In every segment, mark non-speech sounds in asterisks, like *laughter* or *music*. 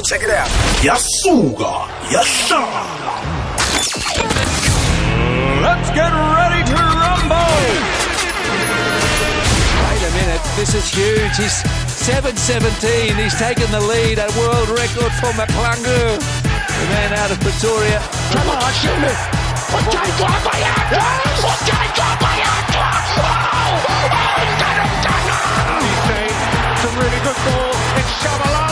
Yo, check it out. yasuka yahlala Let's get ready to rumble. Wait a minute, this is huge. He's 717. He's taken the lead, a world record for McClungu. The man out of Pretoria. He's made some really good ball. It's Shabalala.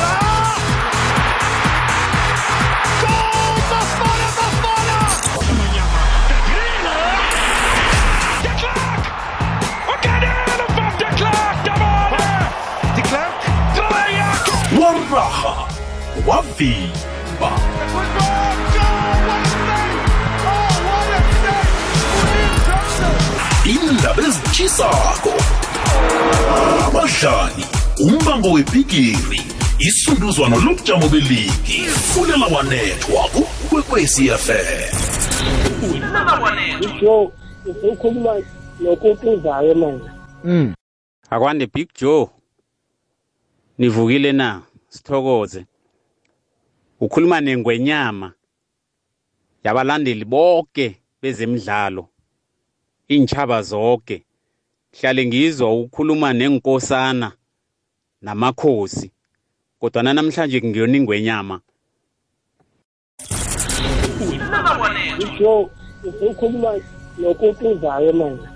William Thompson! indaba ezitshisako abadlali umbango webhigiri isunduzwano lobujamo beligi. Fulela wanethwa kukwekwecfm Joe ukhuluma nokutuzayo manje. Akwande big joe. Nivukile na? Sithokoze. Ukhuluma nengwenyama yabalandeli bonke bezemidlalo inchaba zonke hlale ngizwa ukukhuluma nenkosana namakhosi kodwa namhlanje ngiyona ingwenyama. Joe ukhuluma nokutuzayo manje.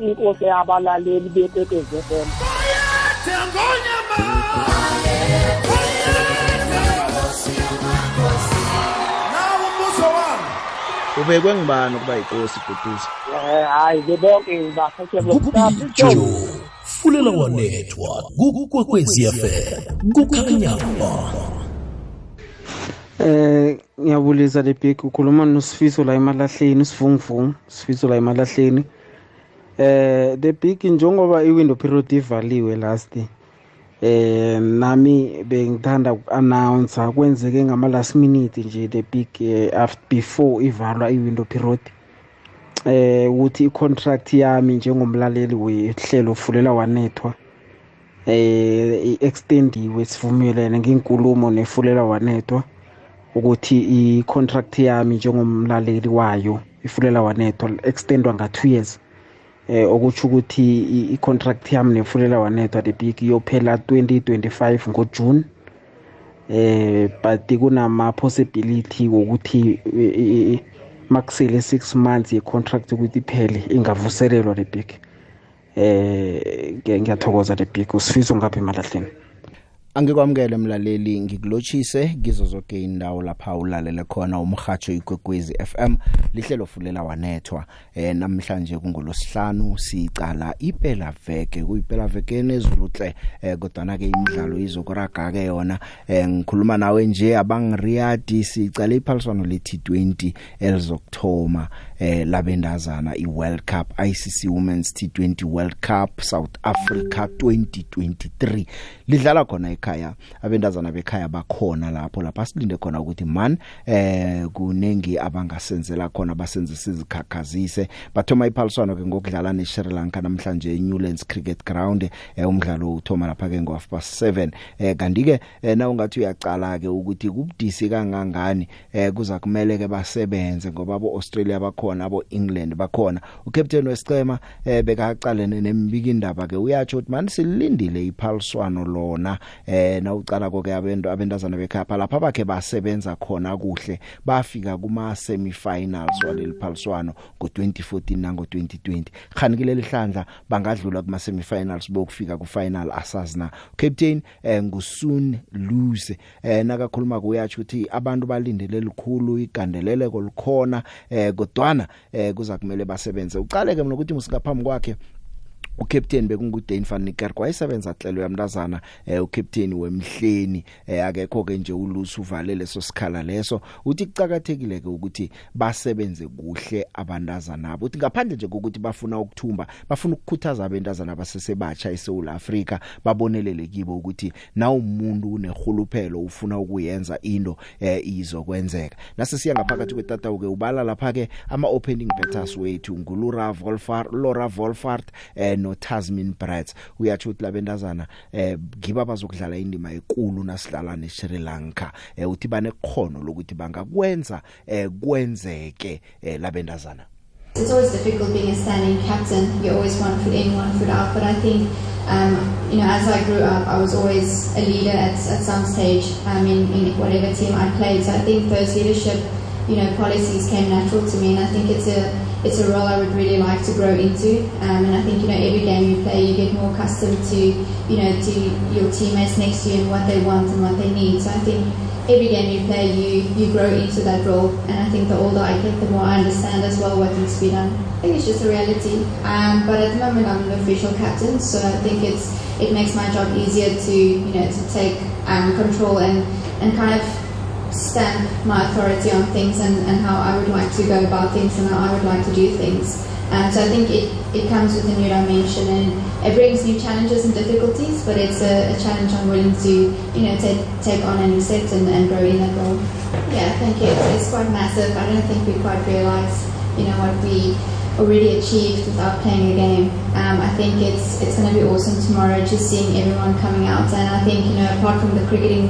Inkosi yabalaleli bekwekwezi FM ubekwe ngibani ukuba yinkosi bhuduza eh hayi ke bonke bakhethe Joe fulela wanethwa kukwekwecfm kukhanya ba Eh ngiyabulisa le big ukhuluma nosifiso la emalahleni usivunguvungu sifiso la emalahleni. Eh the big njengoba i-window period ivaliwe last eh nami bengithanda uku-announce kwenzeke ngama last minute nje the big eh, after before ivalwa i-window period eh ukuthi i-contract yami njengomlaleli wehlelo fulela wanethwa eh i-extendiwe sivumelene nginkulumo nefulela wanethwa ukuthi i-contract yami njengomlaleli wayo ifulela wanethwa extendwa nga-2 years. Eh okutsho ukuthi i-contract yami nefulela wanethwa the big iyophela 2025 ngojune. Eh but kunama possibility eh, makusele 6 months ye-contract ukuthi iphele ingavuselelwa le big eh ngiya- ngiyathokoza le big usifiso ngapha emalahleni angikwamukele mlaleli ngikulochise kizo zonke indawo lapha ulalele khona umhajo igwegwezi FM lihlelo fulela wanethwa. Eh namhlanje kungolosihlanu sicala iphela veke kuyiphela veke nezuluhle eh kodwa ke imidlalo izokuraga ke yona. Eh ngikhuluma nawe nje abangiriyadi sicala iphaliswano le T20 elizokthoma eh labendazana iWorld Cup ICC Women's T20 World Cup South Africa 2023 lidlala khona ekhaya abendazana bekhaya bakhona lapho lapha silinde khona ukuthi man eh kunengi abangasenzela khona basenze sizikhakhazise bathoma iphaliswano ke ngokudlala neSri Lanka namhlanje eNewlands Cricket Ground eh umdlalo uthoma lapha ke ngo half past 7 eh kanti ke eh, na ungathi uyacala ke ukuthi kubudisi kangangani eh kuza kumele ke basebenze ngoba abo Australia bakhona abo England bakhona. Ucaptain wesicema eh bekaqalene nembiki indaba ke uyatsho ukuthi man silindile iphaliswano lona eh nawucala konke abento abentazana bekhapha lapha bakhe basebenza khona kuhle bafika kuma semifinals waleli phaliswano ngo2014 nango 2020 khani kuleli hlandla bangadlula kuma semifinals bokufika ku final asazina captain eh, ngusun lose eh nakakhuluma kuyatsho ukuthi abantu balindele likhulu igandeleleko likhona eh kodwana eh kuza kumele basebenze. Uqale ke mina ukuthi musingaphambi kwakhe ucaptain bekungudane van Niekerk wayesebenza hlelo yamntazana eh ucaptain wemhleni eh akekho ke nje ulusu uvale leso sikhala leso. Uthi kucakathekile ke ukuthi basebenze kuhle abantazana abo. Uthi ngaphandle nje kokuthi bafuna ukuthumba bafuna ukukhuthaza abantazana abasesebatsha eSouth Africa babonelele kibo ukuthi na umuntu unehuluphelo ufuna ukuyenza into eh izokwenzeka. Nase siya ngaphakathi kwetata ke ubala lapha ke ama opening batters wethu ngulura Volfar Laura Volfart eh no Tasmin Brats uyathi uthi labendazana eh ngiba bazokudlala indima enkulu nasidlala ne Sri Lanka eh uthi banekhono lokuthi bangakwenza eh kwenzeke eh labendazana It's always difficult being a standing captain. You always one foot in, one foot out. But I think, um, you know, as I grew up, I was always a leader at, at some stage um, in, in whatever team I played. So I think those leadership, you know, policies came natural to me, and I think it's a it's a role I would really like to grow into. Um, and I think you know, every game you play, you get more accustomed to, you know, to your teammates next to you and what they want and what they need. So I think every game you play, you, you grow into that role. And I think the older I get, the more I understand as well what needs to be done. I think it's just a reality. Um, but at the moment, I'm the official captain, so I think it's it makes my job easier to you know to take um, control and and kind of stamp my authority on things and, and how I would like to go about things and how I would like to do things. Um, so I think it, it comes with a new dimension and it brings new challenges and difficulties, but it's a, a challenge I'm willing to, you know, take, take on and accept and, and grow in that role. Yeah, thank you. It's, it's quite massive. I don't think we quite realise, you know, what we already achieved without playing a game. Um, I think it's it's going to be awesome tomorrow, just seeing everyone coming out. And I think, you know, apart from the cricketing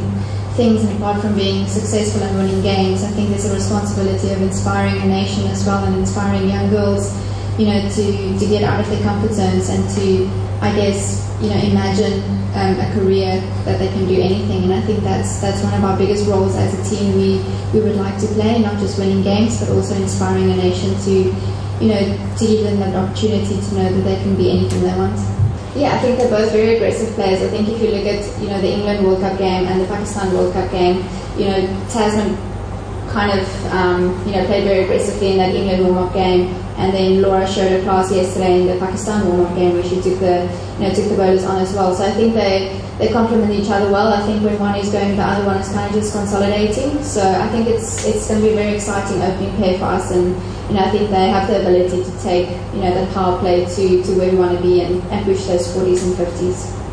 things and apart from being successful and winning games, I think there's a responsibility of inspiring a nation as well and inspiring young girls, you know, to, to get out of their comfort zones and to, I guess, you know, imagine um, a career that they can do anything. And I think that's that's one of our biggest roles as a team. We we would like to play, not just winning games, but also inspiring a nation to, you know, to give them that opportunity to know that they can be anything they want. Yeah, I think they're both very aggressive players. I think if you look at you know the England World Cup game and the Pakistan World Cup game, you know Tasman kind of um, you know played very aggressively in that England warm-up game, and then Laura showed her class yesterday in the Pakistan warm-up game where she took the you know took the bowlers on as well. So I think they they complement each other well. I think when one is going, the other one is kind of just consolidating. So I think it's it's going to be a very exciting opening pair for us, and you know I think they have the ability to take you know the power play to to where we want to be and, and push those 40s and 50s.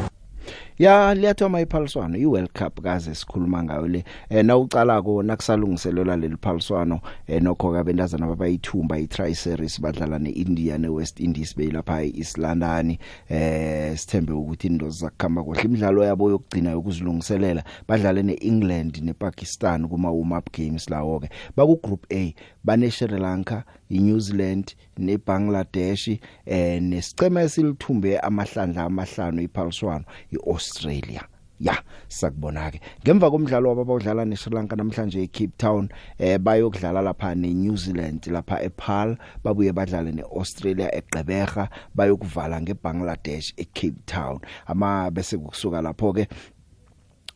Ya liyathoma iphaliswano iWorld Cup kaze sikhuluma ngayo le eh nawucala ko nakusalungiselelwa leli phaliswano eh nokho kabendazana babayithumba iTri Series badlala neIndia neWest Indies beyilapha eEast London. Eh sithembe ukuthi indozo zakukhamba kuhle. Imidlalo yabo yokugcina yokuzilungiselela badlale neEngland nePakistan kuma warm up games lawo ke baku group A bane Sri Lanka iNew Zealand neBangladesh eh nesicema esilithumbe amahlandla amahlanu iphaliswano iAustralia. Ya sakubona ke ngemva komdlalo wababawudlala neSri Lanka namhlanje eCape Town eh bayokudlala lapha neNew Zealand lapha ePaarl babuye badlale neAustralia eGqeberha bayokuvala ngeBangladesh eCape Town. Ama bese kusuka lapho ke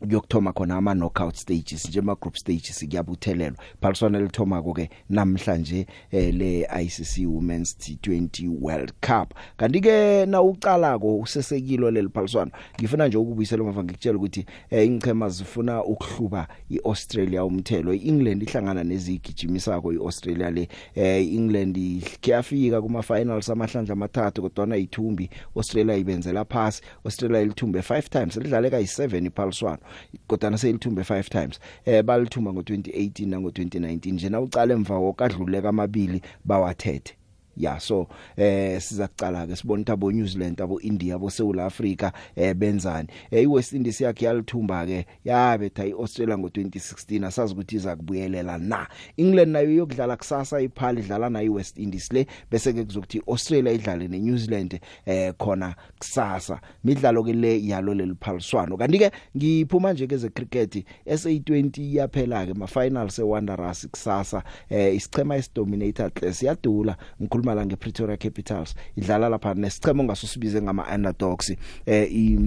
kuyokthoma khona ama knockout stages nje ama group stages kuyabuthelelwa. Phaliswana lithoma ke namhlanje eh, le ICC Women's T20 World Cup. Kanti ke na ucalako usesekilo leli phaliswana ngifuna nje ukubuyisela emva ngikutshela ukuthi eh, ingchema zifuna ukuhluba iAustralia umthelo. iEngland ihlangana nezigijimisako iAustralia le. Eh, England kuyafika kuma finals amahlandla amathathu kodwa na ithumbi Australia ibenzela pass Australia ilithumbe 5 times lidlaleka yi7 iphaliswana kodwa selithumbe 5 times. Eh balithumba ngo2018 na ngo2019 nje na ucala emva wokadluleka amabili bawathethe. Ya so eh siza kucala ke sibona abo New Zealand abo India abo South Africa eh benzani? Eh iWest Indies yakhe yalithumba ke yabetha iAustralia ngo2016 asazi ukuthi iza kubuyelela na? England nayo yokudlala kusasa iphali idlala na iWest Indies le bese ke kuzokuthi Australia idlale neNew Zealand eh khona kusasa. Midlalo ke le yalo leliphaliswano kanti ke ngiphuma nje ke ze cricket SA20 iyaphela ke ma finals eWanderers kusasa eh isichema esidominator class yadula ngikhuluma la ngePretoria Capitals. Idlala lapha nesichema ongasosibize ngama underdogs eh i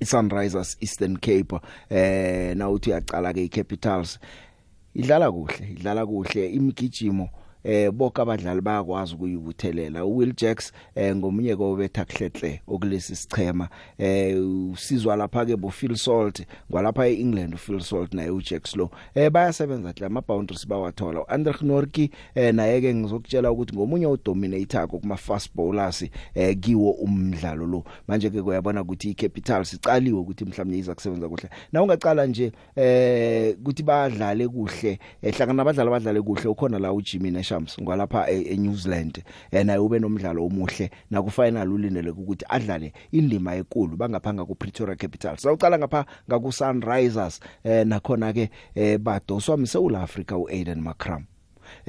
iSunrisers Eastern Cape eh na uthi uyaqala ke iCapitals. Idlala kuhle idlala kuhle. Imigijimo eh bonke abadlali bayakwazi ukuyibuthelela. uWill Jacks eh ngomunye kobetha kuhlehle okulesi sichema. Eh usizwa lapha ke bo Phil Salt ngwalapha eEngland uPhil Salt naye uJacks lo eh bayasebenza hle ama boundaries bawathola. uAndrich Norke eh naye ke ngizokutshela ukuthi ngomunye udominator kuma fast bowlers eh kiwo umdlalo lo. Manje ke kuyabona ukuthi iCapitals icaliwe ukuthi mhlawumnye iza kusebenza kuhle. Na ungaqala nje eh ukuthi badlale kuhle ehlangana abadlali abadlale kuhle ukhona la uJimmy Nash Kingdoms ngwalapha e, eNew Zealand. Naye ube nomdlalo omuhle na ku final ulindele ukuthi adlale indima enkulu bangaphanga ku Pretoria Capitals. Sawucala ngapha ngaku Sunrisers eh nakhona ke eh badoswa mseul Africa uAiden Makram.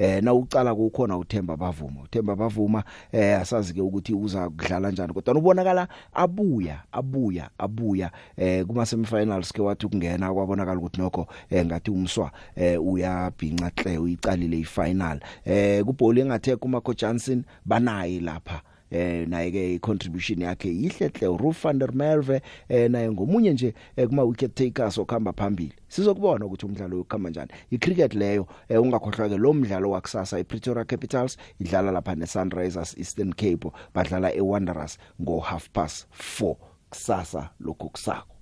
Eh na ucala kukhona uThemba bavuma. uThemba bavuma eh asazi ke ukuthi uza kudlala kanjani kodwa ubonakala abuya abuya abuya eh kuma semifinals ke wathi ukungena kwabonakala ukuthi nokho eh ngathi umswa eh uyabhinca hle uyicalile ifinal. Eh kubhola engathe kuma Johnson banayi lapha. Eh naye ke icontribution yakhe yihle hle. Roof van der Merwe eh naye ngomunye nje eh, kuma wicket takers okhamba phambili. Sizokubona ukuthi umdlalo ukhamba kanjani icricket leyo eh, ungakhohlwa ke lo mdlalo wakusasa iPretoria Capitals idlala lapha neSunrisers Eastern Cape badlala eWanderers ngo half past 4 kusasa lokho kusako.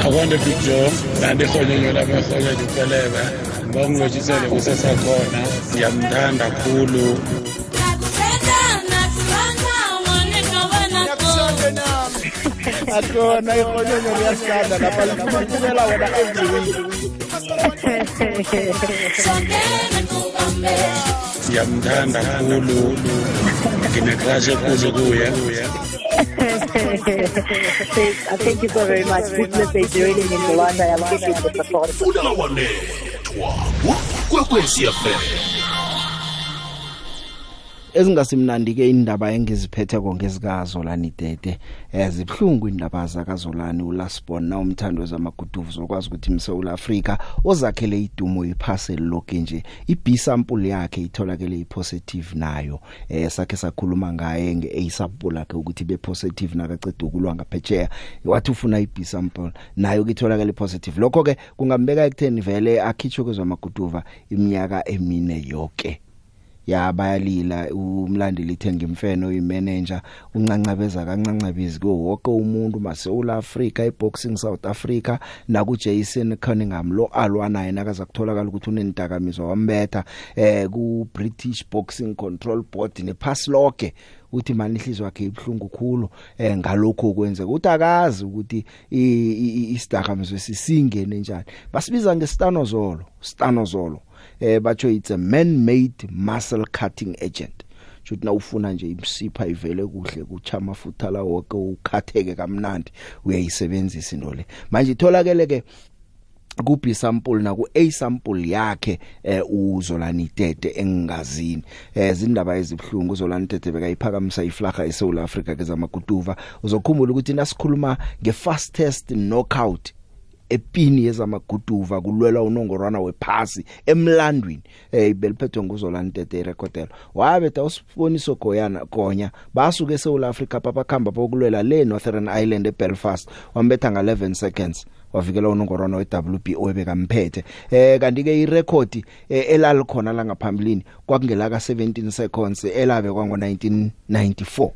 Akwande big joe kanti ihonyonyo lapha ehonyeni upelebe ngongilojisele kusesakhona ngiyamthanda kakhulu akona ihonyonyo liyasithanda lapha libukela wena every week ngiyamthanda kakhulu nginecrash ekuze kuye Thank you so very much. This message really means a lot. I appreciate the support. Wanethwa kwekwezi FM ezingasimnandi ke indaba engiziphethe ngezikazo lani dede ezibhlungu indaba zakazolani uLasbon na umthando zamaguduvu zokwazi ukuthi imSouth Africa ozakhele idumo iphasel lokho nje. iB sample yakhe itholakele ipositive nayo. Eh sakhe sakhuluma ngaye ngeA sample yakhe ukuthi be positive nakaceda ukulwa ngaphetsheya wathi ufuna iB sample nayo kitholakele positive lokho ke kungambeka ekutheni vele akhitshwe kwezamaguduva iminyaka emine yonke ya bayalila umlandeli ithenga imfeno uyimanager uncancabeza kancancabizi ko wonke umuntu maseul Africa iboxing South Africa naku Jason Cunningham lo alwanayo nakaza kutholakala ukuthi unendakamizwa wambetha eh ku British Boxing Control Board nepass lonke uthi mani inhliziyo yakhe ibhlungu khulu eh ngalokho okwenza ukuthi akazi ukuthi isidakamizwe sisingene njani. Basibiza ngestanozolo stanozolo eh batho it's a man made muscle cutting agent. Shothi na ufuna nje imsipha ivele kuhle kuchama futha la wonke ukhatheke kamnandi uyayisebenzisa into le. Manje itholakele ke ku B sample na ku A sample yakhe eh uzolani tete engingazini. Eh zindaba ezibhlungu uzolani tete bekayiphakamisa iflaga eSouth Africa kezamakutuva uzokhumbula ukuthi nasikhuluma nge fastest knockout epini yezamaguduva kulwela unongorwana wephasi emlandweni eh beliphethwe nguzolani tete recordelo wabetha usifoniso goyana gonya basuke eSouth Africa babakhamba bokulwela le Northern Ireland eBelfast wambetha nga11 seconds. Wavikela unongorwana weWBO ebekamphethe. Eh kanti ke irecord elalikhona la ngaphambilini kwakungela ka 17 seconds elabe kwango 1994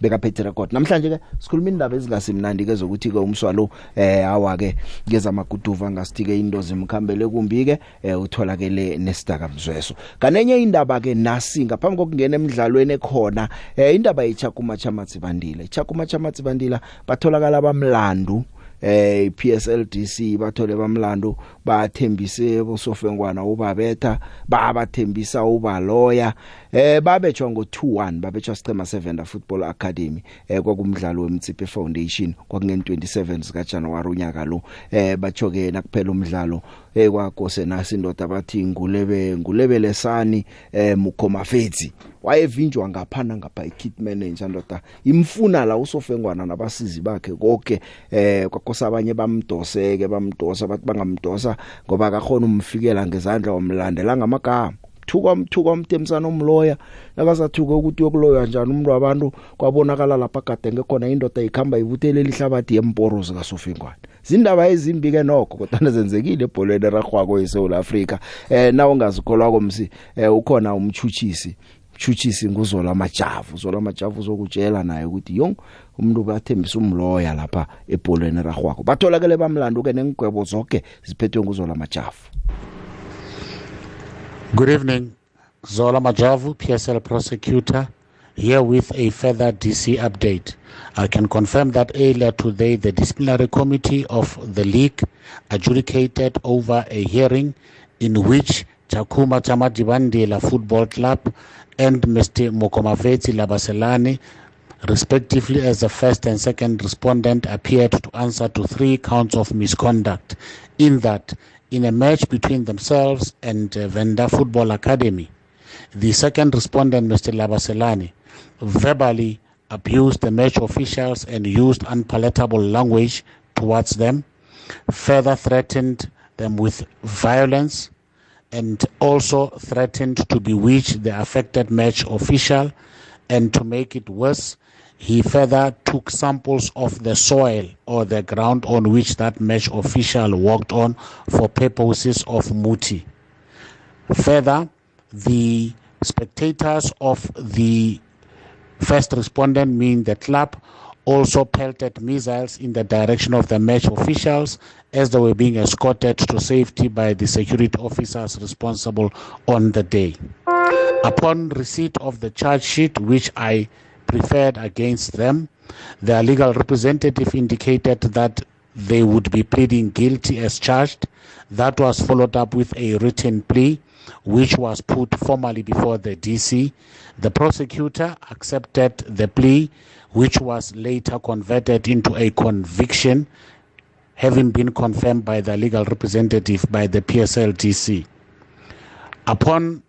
bekaphethe record. Namhlanje ke sikhuluma indaba ezingasimnandi ke zokuthi ke umswalo eh awa ke ngezamaguduva ngasithike into zimkhambele kumbi ke eh, utholakele nesidaka mzweso kanenye indaba ke nasi ngaphambi kokungena emidlalweni ekhona eh, indaba yeChakuma Chamatsi Bandila iChakuma Chamatsi Bandila batholakala abamlandu eh PSLDC bathole bamlando bathembise bosofengwana ubabetha babathembisa uba lawyer eh babetshwa ngo 2-1 babetshwa Sicema 7 Football Academy eh kwakumdlalo weMtsipe Foundation kwakungen 27 sika January unyaka lo. Eh bachoke nakuphela umdlalo eh kwakose nasi indoda bathi ngulebe ngulebelesani eh Mukhoma Fetsi wayevinjwa ngaphana ngapha ikit manager ndoda. Imfuna la usofengwana nabasizi bakhe konke eh kwakosa abanye bamdoseke bamdosa bathi bangamdosa ngoba akakhona umfikela ngezandla omlandela ngamagama. Thuka umthuka umtemsana omloya nakasathuka ukuthi yokuloya njani umuntu wabantu kwabonakala lapha kade ngekhona indoda ikhamba ibuthelela ihlabathi yemporo zika Sofengwana zindaba ezimbi ke nokho kodwa zenzekile ebholweni ragwako eSouth Africa eh nawo ngazikholwa komsi eh ukhona umchuchisi chuchisi nguzola majavu zola majavu zokutshela naye ukuthi yong umuntu bathembisa umloya lapha ebholweni ragwako batholakele bamlando ke nengwebo zonke ziphethwe nguzola majavu Good evening. Zola Majavu, PSL prosecutor, here with a further DC update. I can confirm that earlier today, the disciplinary committee of the league adjudicated over a hearing in which Chakuma Chamadibandela Football Club and Mr. Mokomaveti Labaselani, respectively as the first and second respondent, appeared to answer to three counts of misconduct in that in a match between themselves and uh, Venda Football Academy, the second respondent, Mr. Labaselani, verbally abused the match officials and used unpalatable language towards them, further threatened them with violence, and also threatened to bewitch the affected match official. And to make it worse, he further took samples of the soil or the ground on which that match official walked on for purposes of muti. Further, the spectators of the first respondent, mean the club, also pelted missiles in the direction of the match officials as they were being escorted to safety by the security officers responsible on the day. Upon receipt of the charge sheet, which I preferred against them, their legal representative indicated that they would be pleading guilty as charged. That was followed up with a written plea, which was put formally before the DC. The prosecutor accepted the plea, which was later converted into a conviction, having been confirmed by the legal representative by the PSL DC. Upon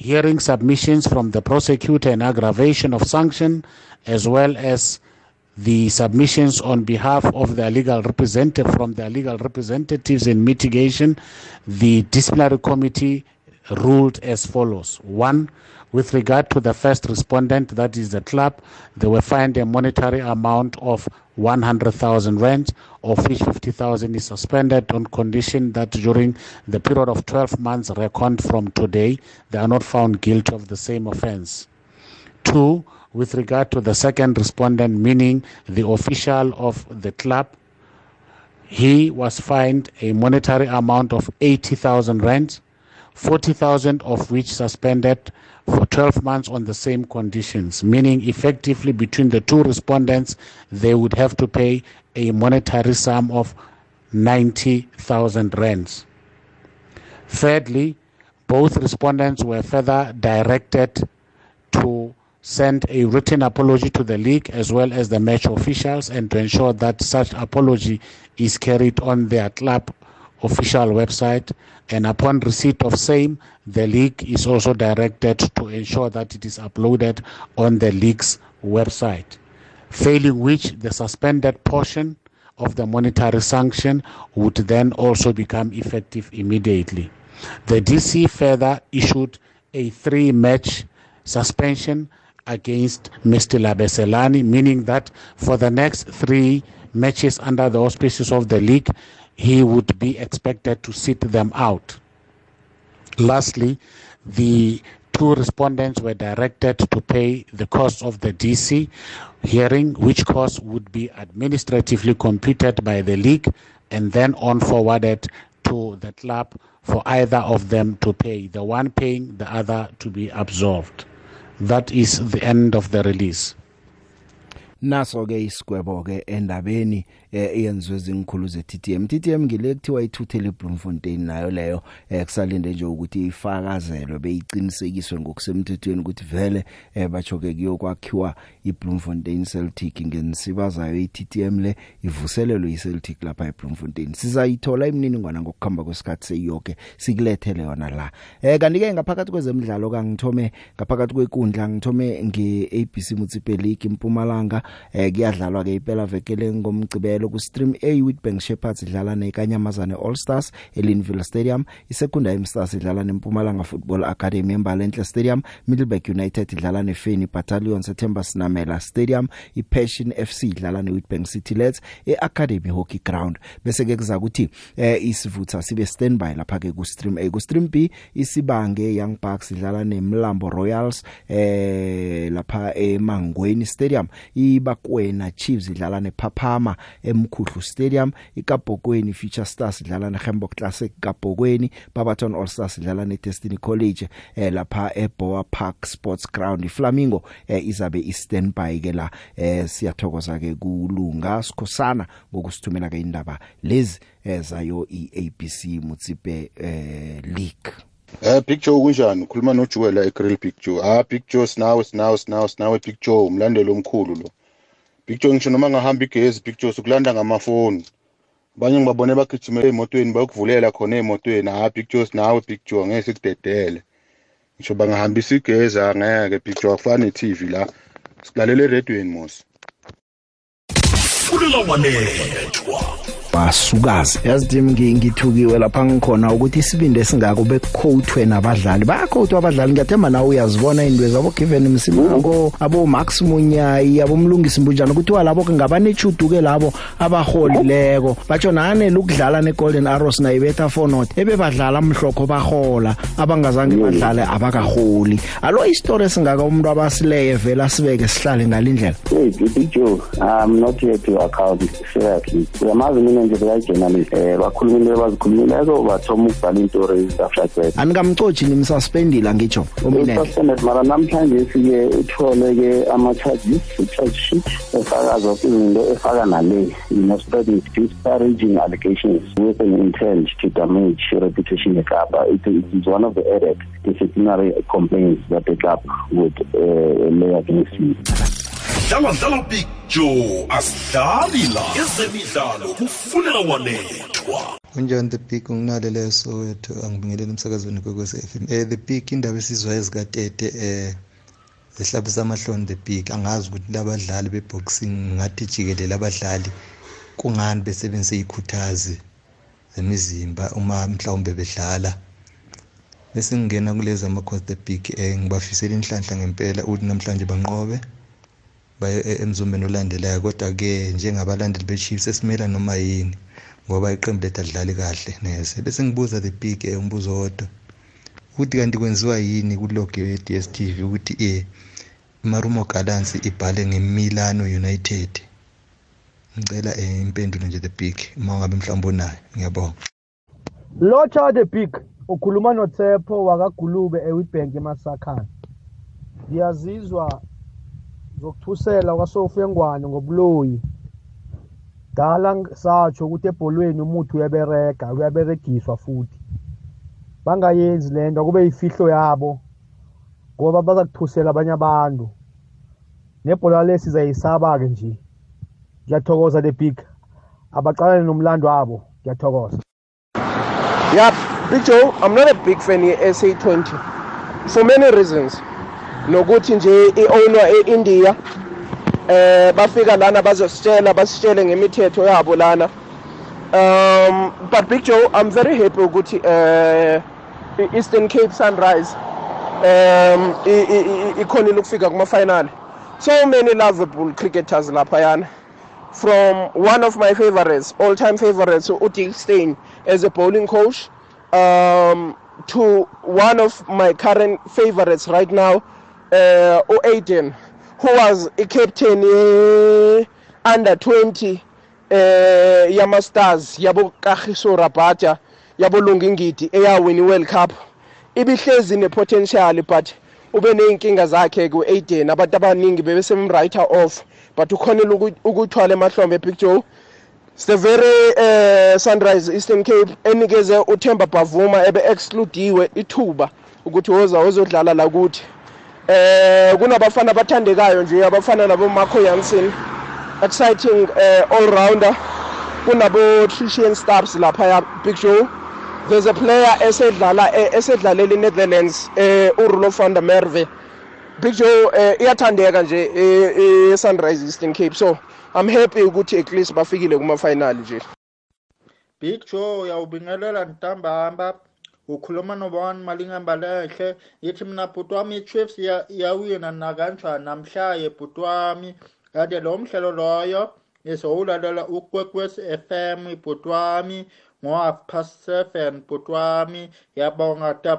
hearing submissions from the prosecutor in aggravation of sanction, as well as the submissions on behalf of the legal representative from the legal representatives in mitigation, the disciplinary committee ruled as follows. One, with regard to the first respondent, that is the club, they were fined a monetary amount of 100,000 rand, of which 50,000 is suspended on condition that during the period of 12 months reckoned from today, they are not found guilty of the same offense. Two, with regard to the second respondent, meaning the official of the club, he was fined a monetary amount of 80,000 rand, 40,000 of which suspended for 12 months on the same conditions, meaning effectively between the two respondents, they would have to pay a monetary sum of 90,000 rands. Thirdly, both respondents were further directed to send a written apology to the league as well as the match officials and to ensure that such apology is carried on their club official website and upon receipt of same the league is also directed to ensure that it is uploaded on the league's website failing which the suspended portion of the monetary sanction would then also become effective immediately the DC further issued a three match suspension against Mr. Labeselani, meaning that for the next three matches under the auspices of the league, he would be expected to sit them out. Lastly, the two respondents were directed to pay the cost of the DC hearing, which cost would be administratively computed by the league and then on forwarded to the club for either of them to pay, the one paying, the other to be absolved. That is the end of the release. naso ke isigwebo ke endabeni eyenziwe zingikhulu ze TTM TTM ngile kuthiwa ithuthele Bloemfontein nayo leyo kusalinde nje ukuthi ifakazelwe beyiqinisekiswe ngokusemthethweni ukuthi vele batsho ke kuyokwakhiwa iBloemfontein Celtic ngensibazayo iTTM le ivuselelwe iCeltic lapha eBloemfontein sizayithola imininingwana ngokukhamba kwesikhathi seyonke sikulethele yona la. Eh kanti ke ngaphakathi kwezemidlalo kangithome ngaphakathi kwekundla ngithome ngeABC Mutsipe League impumalanga eh kuyadlalwa ke iphela vekele ngomgcibelo. Ku Stream A Witbank Shepherds idlala neKanyamazane All Stars eLinville Stadium. Isekunda eMstars idlala neMpumalanga Football Academy eMbalenhle Stadium. Middleburg United idlala neFeni Battalion September Sinamela Stadium. iPassion FC idlala neWitbank City Lads eAcademy Hockey Ground. Bese ke kuza ukuthi eh isivutha sibe standby lapha ke ku Stream A. Ku Stream B isibange Young Bucks idlala neMlambo Royals eh lapha eMangweni Stadium. Ibakwena Chiefs idlala nePhaphama eMkhuhlu Stadium iKabhokweni Future Stars idlala neHamburg Classic Kabhokweni Barberton All Stars idlala neDestiny College eh lapha eBoa Park Sports Ground. iFlamingo eh, izabe istandby ke la eh siyathokoza ke kulunga sikhosana ngokusithumela ke indaba lezi ezayo iABC Mutsipe eh League. Eh Big Joe kunjani? Ukhuluma noJuwel la eGrill Big Joe. Ah Big Joe sinawe sinawe sinawe sinawe Big Joe umlandeli omkhulu lo. Big Joe ngisho noma ngahamba igezi Big Joe sokulanda ngamafoni. Abanye ngibabone bagijimela emotweni bayokuvulela khona emotweni ah Big Joe sinawe Big Joe ngeke sikudedele. Ngisho bangahambisa igezi angeke Big Joe akufani neTV la. Silalela eradweni mos. Kulela wanethwa basukazi yazidimi ngithukiwe lapha ngikhona ukuthi isibindi esingako bequote nabadlali. Bayaquote abadlali. Ngiyathemba nawe uyazibona indwe zabo given msimango abo Max Munyayi abo mlungisi mbunjana ukuthi labo ngabanechudu ke labo abaholileko batsho nane lokudlala neGolden Arrows nayibetha fonot ebebadlala amhlokho bahola abangazange badlale abakaholi alo istory esingaka umuntu abasileye vela sibeke sihlale ngalindlela hey big joe i'm not here to account. Seriously. Uyamazi mina nje bekajournalist eh bakhulumile bazikhulumileko bathoma ukubhala iintori that anikamcoji nimsuspendile ngitsho umine suspended mara namhlanje sike uthole ke ama charges charge sheet efaka zonke izinto efaka nale you know spreading disparaging allegations with an intent to damage reputation yeKapa it is one of the added disciplinary complaints that the club would uh, lay against you dlala dlala big joe asidlali la ezemidlalo kufunela wanethwa kunjani the big nginalele soweto angibingelele emsakazweni kwekwez f m. Um the big indaba esizwa ezikatete um zihlabisa amahloni the big angazi ukuthi labadlali beboxing ngathi jikelele abadlali kungani besebenzise ikhuthazi zemizimba uma mhlawumbe bedlala. Bese ngingena kulezi ama-cos the big um ngibafisela inhlanhla ngempela ukuthi namhlanje banqobe. Baye emzumbeni olandelayo kodwa-ke njengabalandeli be-chiefs esimela noma yini ngoba iqembu lethu alidlali kahle neze bese ngibuza the big um umbuzo wodwa ukuthi kanti kwenziwa yini kulogo ye-dstv ukuthi um imarumo gallants ibhale ngemilano united? Ngicela um impendulo nje the big uma ngabe mhlawumbe onayo ngiyabonga. Lotsha the big ukhuluma notsepho wakagulube ewitbank emasakhana ngiyazizwa zokuthusela kwasofu engwane ngobuloyi dala satsho ukuthi ebholweni umuthi uyaberega uyaberegiswa futhi. Bangayenzi lento kube yifihlo yabo ngoba bazakuthusela abanye abantu. Nebhola le sizayisaba-ke nje. Ngiyathokoza the big. Abaqalane nomlando wabo. Ngiyathokoza. Yeah, Big Joe, I'm not a big fan ye SA20 for many reasons. Nokuthi nje i-owner e-India eh bafika lana bazositshela basitshele ngemithetho yabo lana. Um but Big Joe, I'm very happy ukuthi eh Eastern Cape Sunrise um ikhonile ukufika kuma final. So many lovable cricketers lapha yana. From one of my favorites, all-time favorites, Udick Steyn, as a bowling coach, um, to one of my current favorites right now, uh, Aiden, who was a captain uh, under 20 uh, Yama Stars, yabo Kagiso Rabata, yabo Lungingiti, eyawin i-World Cup. Ibihlezi ne-potential but ube ney'nkinga zakhe ku-Aiden. Abantu abaningi bebesemwriter off but ukhonela ukuthwala emahlombe Big Joe. It's the very uh, sunrise eastern cape enikeze uthemba bhavuma ebe-excludiwe ithuba ukuthi woza wozodlala la kuthi. Eh kunabafana abathandekayo nje abafana nabo Marco Jansen exciting uh, all rounder kunabo Trishan Stubbs lapha Big Joe there's a player esedlala esedlalela iNetherlands eh uRulo van der Merwe. Big Joe eh, iyathandeka nje e Sunrise Eastern Cape. So I'm happy ukuthi at least bafikile kuma final nje. Big Joe uyawubingelela ntambama. Ukhuluma nobani malingamba lehle yithi mina bhuti wami i-Chiefs iyawina nakanjani namhlaye bhuti wami kanti lo mhlelo loyo izowulalela ukwekwezi FM bhuti wami ngo-half past seven bhuti wami yabonga the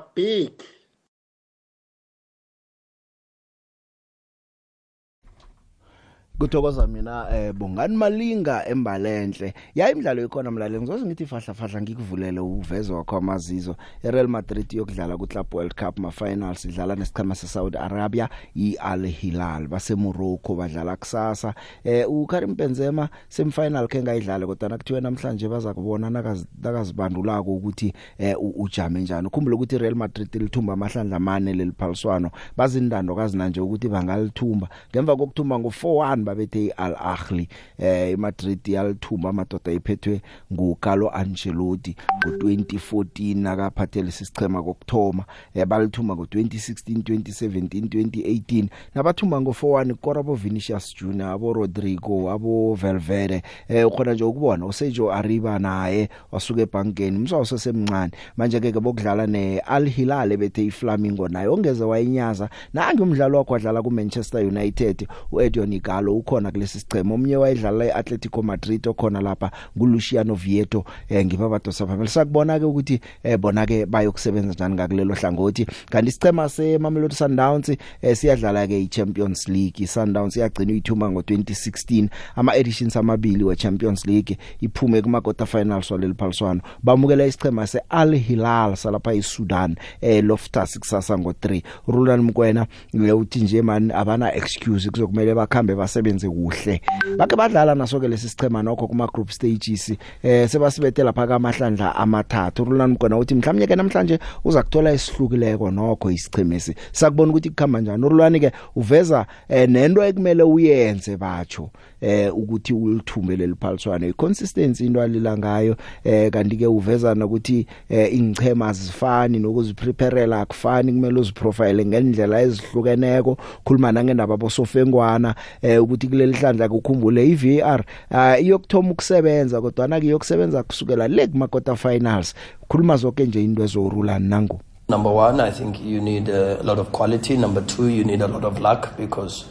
kuthokoza mina eh bongani malinga embalenhle. Yayi imidlalo ikhona mlaleli ngizoze ngithi fahla fahla ngikuvulele uveze wakho amazizo. iReal Madrid yokudlala ku Club World Cup ma finals idlala nesikhama seSaudi Arabia iAl Hilal. Base Morocco badlala kusasa. Eh uKarim Benzema semifinal ke ngayidlala kodwa nakuthiwe namhlanje baza kubona nakazibandulako ukuthi eh ujame njani. Ukhumbule ukuthi iReal Madrid lithumba amahlandla amane leliphaliswano bazindando kazina nje ukuthi bangalithumba. Ngemva kokuthumba ngo4-1 babethe iAl Ahly eh iMadrid yalithumba amadoda iphethwe nguCarlo Ancelotti ngo2014 nakaphathele sisichema kokthoma eh balithumba ngo2016 2017 2018 nabathumba ngo4-1 Corabo Vinicius Junior abo Rodrigo abo Valverde. Eh ukhona nje ukubona uSejo Arriba naye wasuka ebankeni umswa usesemncane manje ke bokudlala neAl Hilal bethe iFlamingo naye ongeze wayinyaza nange umdlalo wakho wadlala kuManchester United uEdon Igalo ukhona kulesi sichema omnye wayedlala eAtletico Madrid okhona lapha nguLuciano Vieto eh ngibabadosa phambili. Sakubona ke ukuthi eh bona ke bayokusebenza njani ngakulelo hlangothi. Kanti isichema seMamelodi Sundowns eh siyadlala ke iChampions League. iSundowns iyagcina uyithuma ngo2016 ama editions amabili weChampions League iphume kuma quarter finals waleli phaliswano. Bamukela isichema seAl Hilal salapha eSudan eh Loftus kusasa ngo3 Roland Mkwena uthi nje man abana excuse kuzokumele bakhambe basebenze kuhle. Bake badlala naso ke lesi sichema nokho kuma group stages eh sebasibethela phaka amahlandla amathathu. Roland Mkwena uthi mhlawumnye ke namhlanje uza kuthola isihlukileko nokho isichemesi sakubona ukuthi kukhamba njani? Rolwani ke uveza eh, nento ekumele uyenze batsho eh ukuthi ulithumbe leliphaliswane iconsistency into alila ngayo eh kanti ke uveza nokuthi eh ingchema azifani nokuzipreparela akufani. Kumele uziprofile ngendlela ezihlukeneko. Khuluma nangendaba bosofengwana eh ukuthi kuleli hlandla ukukhumbule iVAR uh, iyokuthoma ukusebenza kodwa na kuyokusebenza kusukela le kuma quarter finals khuluma zonke nje into ezorula nangu Number one, I think you need a lot of quality. Number two, you need a lot of luck because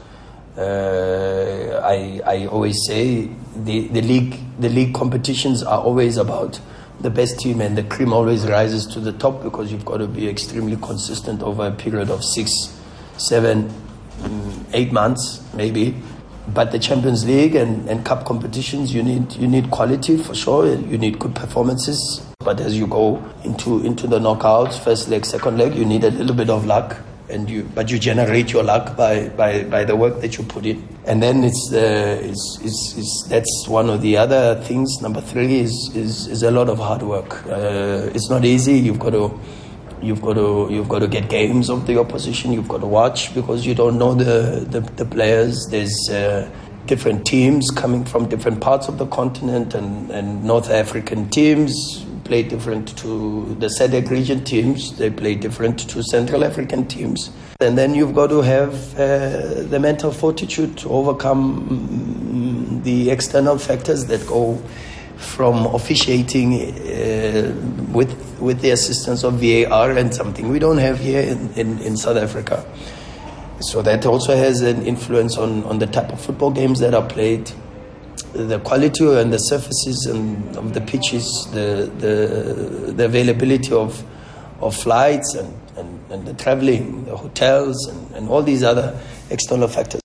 uh, I, I always say the, the league the league competitions are always about the best team and the cream always rises to the top because you've got to be extremely consistent over a period of six, seven, mm, eight months maybe. But the Champions League and, and cup competitions, you need you need quality for sure. You need good performances. But as you go into into the knockouts, first leg, second leg, you need a little bit of luck, and you but you generate your luck by by, by the work that you put in. And then it's uh, it's, it's it's that's one of the other things. Number three is is, is a lot of hard work. Uh, it's not easy. You've got to you've got to you've got to get games of the opposition. You've got to watch because you don't know the the, the players. There's uh, different teams coming from different parts of the continent, and, and North African teams play different to the SADC region teams. They play different to Central African teams. And then you've got to have uh, the mental fortitude to overcome mm, the external factors that go from officiating uh, with with the assistance of VAR and something we don't have here in, in, in South Africa. So that also has an influence on, on the type of football games that are played, the quality and the surfaces and of the pitches, the the, the availability of of flights and, and, and the traveling, the hotels and, and all these other external factors.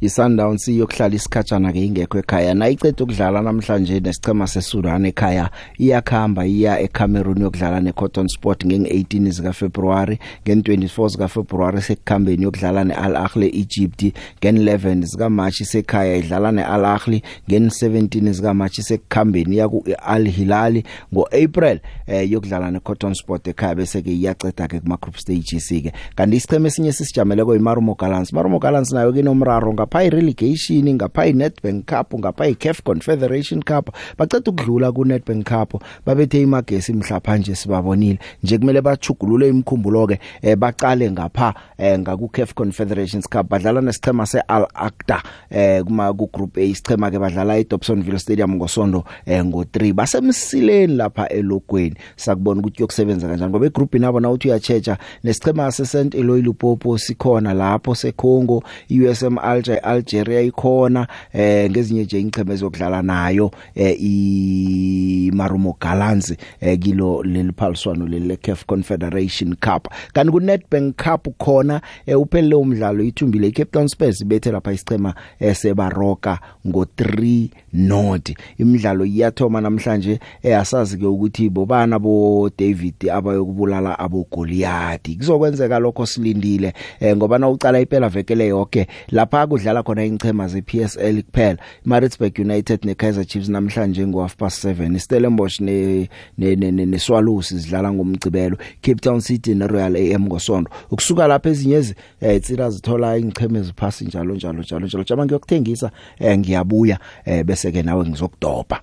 iSundowns iyokuhlala isikhatshana ke ingekho ekhaya. Nayicede ukudlala namhlanje nesicema seSudan ekhaya iyakhamba iya eCameroon yokudlala neCotton Sport ngeng18 zika February ngen24 zika February sekukhambeni yokudlala neAl Ahly Egypt ngen11 zika March sekhaya idlala neAl Ahly ngen17 zika March sekukhambeni yaku Al Hilal. ngoApril eh, yokudlala neCotton Sport ekhaya bese ke iyaceda ke kuma group stages ke kanti isicema esinye sisijamele ko iMarumo Gallants. Marumo Gallants nayo kinomraro ngapha irelegation ngapha iNedbank Cup ngapha iCAF Confederation Cup. Baceda ukudlula kuNedbank Cup babethe imagesi mhlapha nje sibabonile. Nje kumele bachugulule imkhumbulo ke eh, baqale ngapha eh, ngaku CAF Confederations Cup. Badlala nesichema seAl Aqda eh kuma ku group A. Isichema ke badlala eDobsonville Stadium ngosonto eh, ngo3 basemsileni lapha elokweni. Sakubona ukuthi yokusebenza kanjani ngoba igroup nabo na uthi uyachecha nesichema seSt Eloy Lupopo sikhona lapho seCongo USM Alger iAlgeria ikhona eh ngezinye nje ingcheme ezokudlala nayo eh i Marumo Gallants eh kilo leliphaliswano leli CAF Confederation Cup. Kanti ku Nedbank Cup khona eh uphelele umdlalo ithumbile iCape Town Spurs bethe lapha isichema eh, sebaroka ngo 3 not imidlalo iyathoma namhlanje eh asazi ke ukuthi bobana bo David abayokubulala abo Goliath kuzokwenzeka lokho silindile eh ngoba na ucala iphela vekele yonke lapha kudlala khona ingchema ze PSL kuphela. Maritzburg United ne Kaizer Chiefs namhlanje ngo half past 7 Stellenbosch ne ne ne Swallows zidlala ngomgcibelo. Cape Town City ne Royal AM ngosonto ukusuka lapha ezinyezi eh tsira zithola ingcheme eziphasi njalo njalo njalo njalo. Jama ngiyokuthengisa eh ngiyabuya eh bese ke nawe ngizokudoba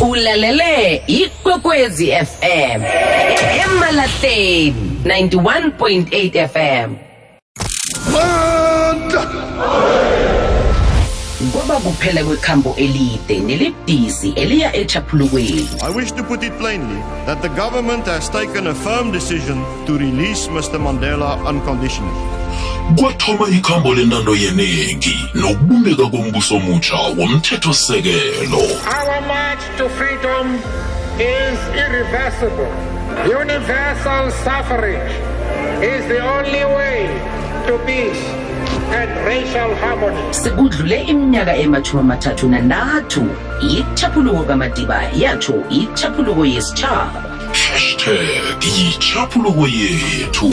ulalele ikwekwezi fm emalahleni 91.8 fm kwaba kuphela kwekhambo elide nelibhisi eliya echaphulukweni I wish to put it plainly that the government has taken a firm decision to release Mr. Mandela unconditionally. kwathoma ikhambo lentando yeningi nokubumbeka kombuso omutsha womthethosisekelo Our march to freedom is irreversible. Universal suffrage is the only way to peace and racial harmony. sekudlule iminyaka emathumi amathathu nantathu ichaphuluko kamadiba yatsho ichaphuluko yesitshaba hashtag yichaphuluko yethu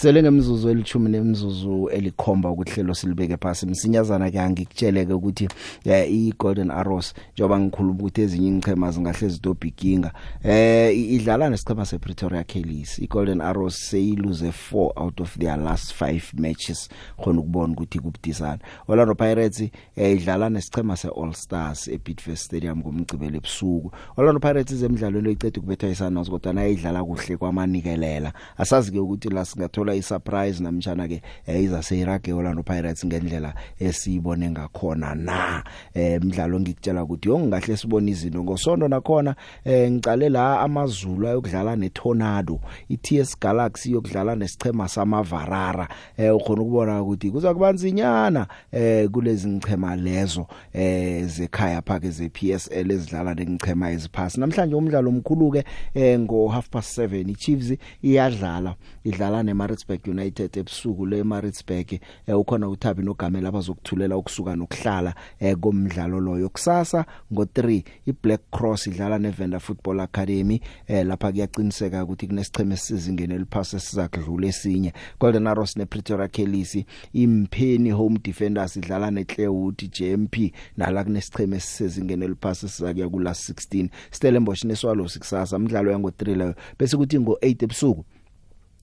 sele ngemzuzu elithumi nemzuzu elikhomba ukuhlelo silibeke phasi. Msinyazana ke angikutsheleke ukuthi i Golden Arrows njoba ngikhuluma ukuthi ezinye ingchema zingahle zidobhikinga eh idlala nesichema se Pretoria Kellys i Golden Arrows seyiluze 4 out of their last 5 matches khona ukubona ukuthi kubudisana Orlando Pirates eh, idlala nesichema se All Stars e Bidvest Stadium ngomgcibelo ebusuku. Orlando Pirates emidlalweni oyicede kubethwa isana kodwa nayidlala kuhle kwamanikelela asazi ke ukuthi la singathola isurprise namtjana ke eh, iza seyirage Orlando Pirates ngendlela esiyibone ngakhona na? Eh umdlalo ngikutshela ukuthi yongahle sibone izinto. Ngosonto nakhona eh ngicale la amazulu ayokudlala neTornado iTS Galaxy yokudlala nesichema samavarara. Eh ukhona ukubona ukuthi kuza kubanzinyana eh kulezi ngichema lezo eh zekhaya phake ze PSL ezidlala nengichema eziphasi. Namhlanje umdlalo omkhulu ke eh ngo half past 7 iChiefs iyadlala. Idlala neMaritzburg United ebusuku leMaritzburg. Eh ukhona uThabi noGamela abazokuthulela ukusuka nokuhlala eh komdlalo loyo. Kusasa ngo3 iBlack Cross idlala neVenda Football Academy eh lapha kuyaqiniseka ukuthi kunesicheme sizingene eliphasi sizakudlula esinye. Golden Arrows nePretoria Kellys impheni Home Defenders idlala neClearwood JMP nala kunesicheme sizingene eliphasi sizakuya kula 16 Stellenbosch neSwallows kusasa umdlalo yango 3 leyo. Bese kuthi ngo8 ebusuku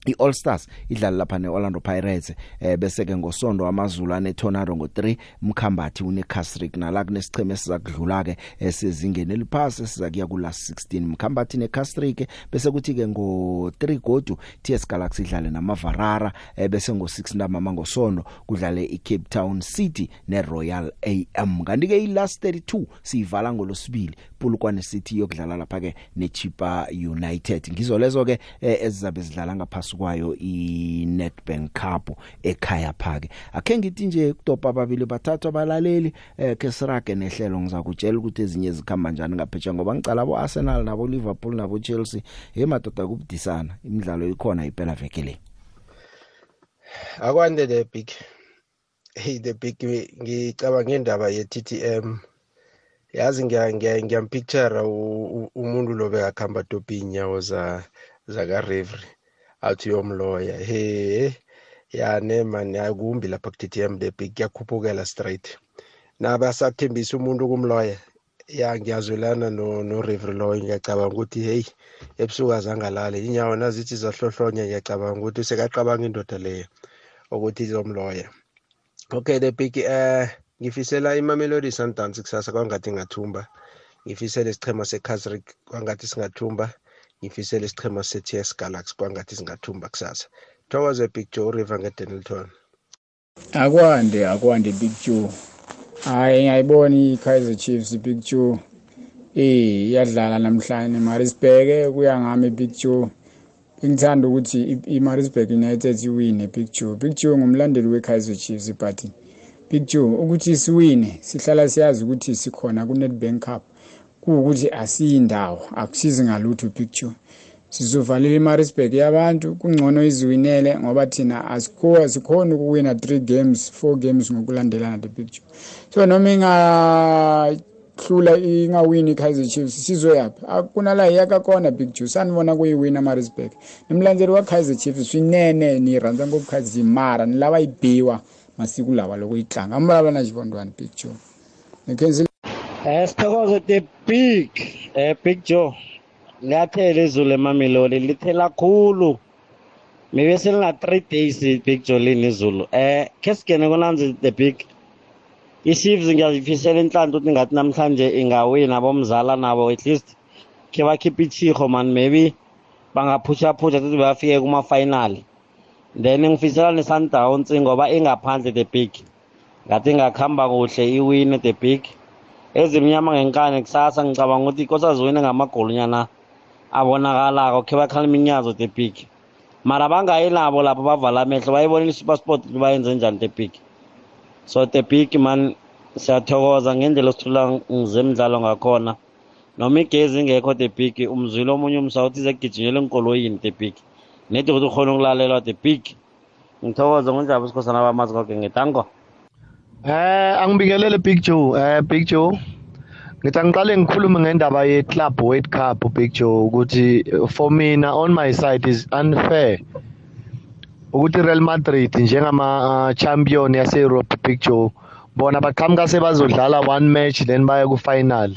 iAll Stars idlala lapha neOrlando Pirates eh bese ke ngosonto amazulu ane Tornado ngo3 Mkhambathi uneCasrick nala kunesicheme sizakudlula ke esezingeni eliphasi sizakuya kula 16 Mkhambathi neCasrick bese kuthi ke ngo3 godu TS Galaxy idlale namavarara eh bese ngo6 ntambama ngosonto kudlale iCape Town City neRoyal AM kanti ke ilast 32 siyivala ngolosibili Pulukwane City yokudlala lapha ke neChipa United. Ngizo lezo ke eh, ezizabe zidlala ngaphasi kwayo iNetbank Cup ekhaya phake. Akhe ngithi nje kudopa ababili bathathu abalaleli eh ke sirage nehlelo. Ngizakutshela ukuthi ezinye zikhamba njani ngaphetsha ngoba ngicala abo Arsenal nabo Liverpool nabo Chelsea. Hey madoda kubudisana. Imidlalo ikhona iphela veke le. Akwande the big hey the big ngicabanga indaba ye TTM yazi ngiya ngiya ngiyampicture umuntu lo bekakhamba topi inyawo za zaka Reverie athi yomloya he yane man akumbi lapha ku TTM the big yakhuphukela straight. Nabasathembisa umuntu kumloya ya ngiyazwelana no no Reverie lo ngiyacabanga ukuthi hey ebusuku azangalale inyawo nazithi zahlohlonya ngiyacabanga ukuthi sekaqabanga indoda leyo ukuthi izomloya. Okay the big eh ngifisela imamelodi sundowns kusasa kwangathi ngathumba. Ngifisela isichema sekazrik kwangathi singathumba. Ngifisela isichema se-ts galaxy kwangathi singathumba kusasa. Thokoze big joe river ngedenilton akwande akwande big joe. Hayi ngiyayibona i-kaizer chiefs big joe. Eh iyadlala namhlanje. Marisbheke kuya ngami big joe. Bengithanda ukuthi i-Maritzburg United iwine Big Joe. Big Joe ngumlandeli we-Kaizer Chiefs but Big Joe ukuthi siwine sihlala siyazi ukuthi sikhona ku-Nedbank Cup. Kuwukuthi asiyindawo akusizi ngalutho Big Joe sizovalela iMaritzburg yabantu kungcono iziwinele ngoba thina asikho sikhona ukuwina 3 games 4 games ngokulandelana the Big Joe so noma ingahlula ingawini iKaizer Chiefs sizoyaphi? Kunala iyakakona Big Joe sanibona kuyiwina Maritzburg nimlandzeli wa Kaizer Chiefs swinene ni rhandza ngopfu Kaizer mara ni lava yi biwa masiku lawa loko yi tlanga amvulavula na xivondwani Big Joe nikhensi Eh sithokoze the big eh Big Joe. Liyathela izulu emamelodi lithela khulu. Maybe selina 3 days Big Joe lini izulu. Eh ke singene kunanzi the big. i-Chiefs ngiyazifisela inhlanhla ukuthi ngathi namhlanje ingawina bomzala nabo at least. Ke bakhiphe ichiho man maybe bangaphusha phusha ukuthi bafike kuma final then ngifisela ne-Sundowns ngoba ingaphandle the big. Ngathi ingakhamba kuhle iwine the big. Ezimnyama ngenkani kusasa ngicabanga ukuthi ikosazowine ngamagolunyana abonakalako khe bakhala iminyazo the big mara bangayi nabo lapho bavala amehlo bayibonile i-super sport ukuthi bayenze njani the big so the big man siyathokoza ngendlela osithula ngizemidlalo ngakhona. Noma igezi ingekho the big umzwile omunye umsawuthi zegijinyela enkoloyini the big nedi ukuthi ukhona ukulalelwa the big ngithokoza ngonjaba isikhosana bamazi konke ngetango Eh angibingelele Big Joe eh Big Joe Ngithi angiqale ngikhulume ngendaba ye Club World Cup Big Joe ukuthi for mina on my side is unfair. Ukuthi Real Madrid njengama champion yase Europe Big Joe bona baqhamuka sebazodlala one match then baya ku final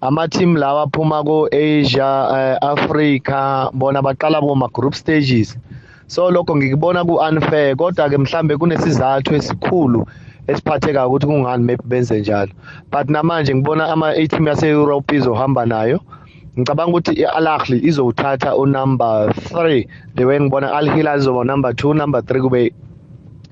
ama team lawa aphuma ko Asia Africa bona baqala boma group stages. So lokho ngikubona ku unfair kodwa ke mhlambe kunesizathu esikhulu esiphatheka ukuthi kungani maybe benze njalo. But namanje ngibona ama team yase Europe izohamba nayo. Ngicabanga ukuthi i-Al Ahly izowuthatha unumber 3 the way ngibona Al Hilal izoba number 2 number 3 kube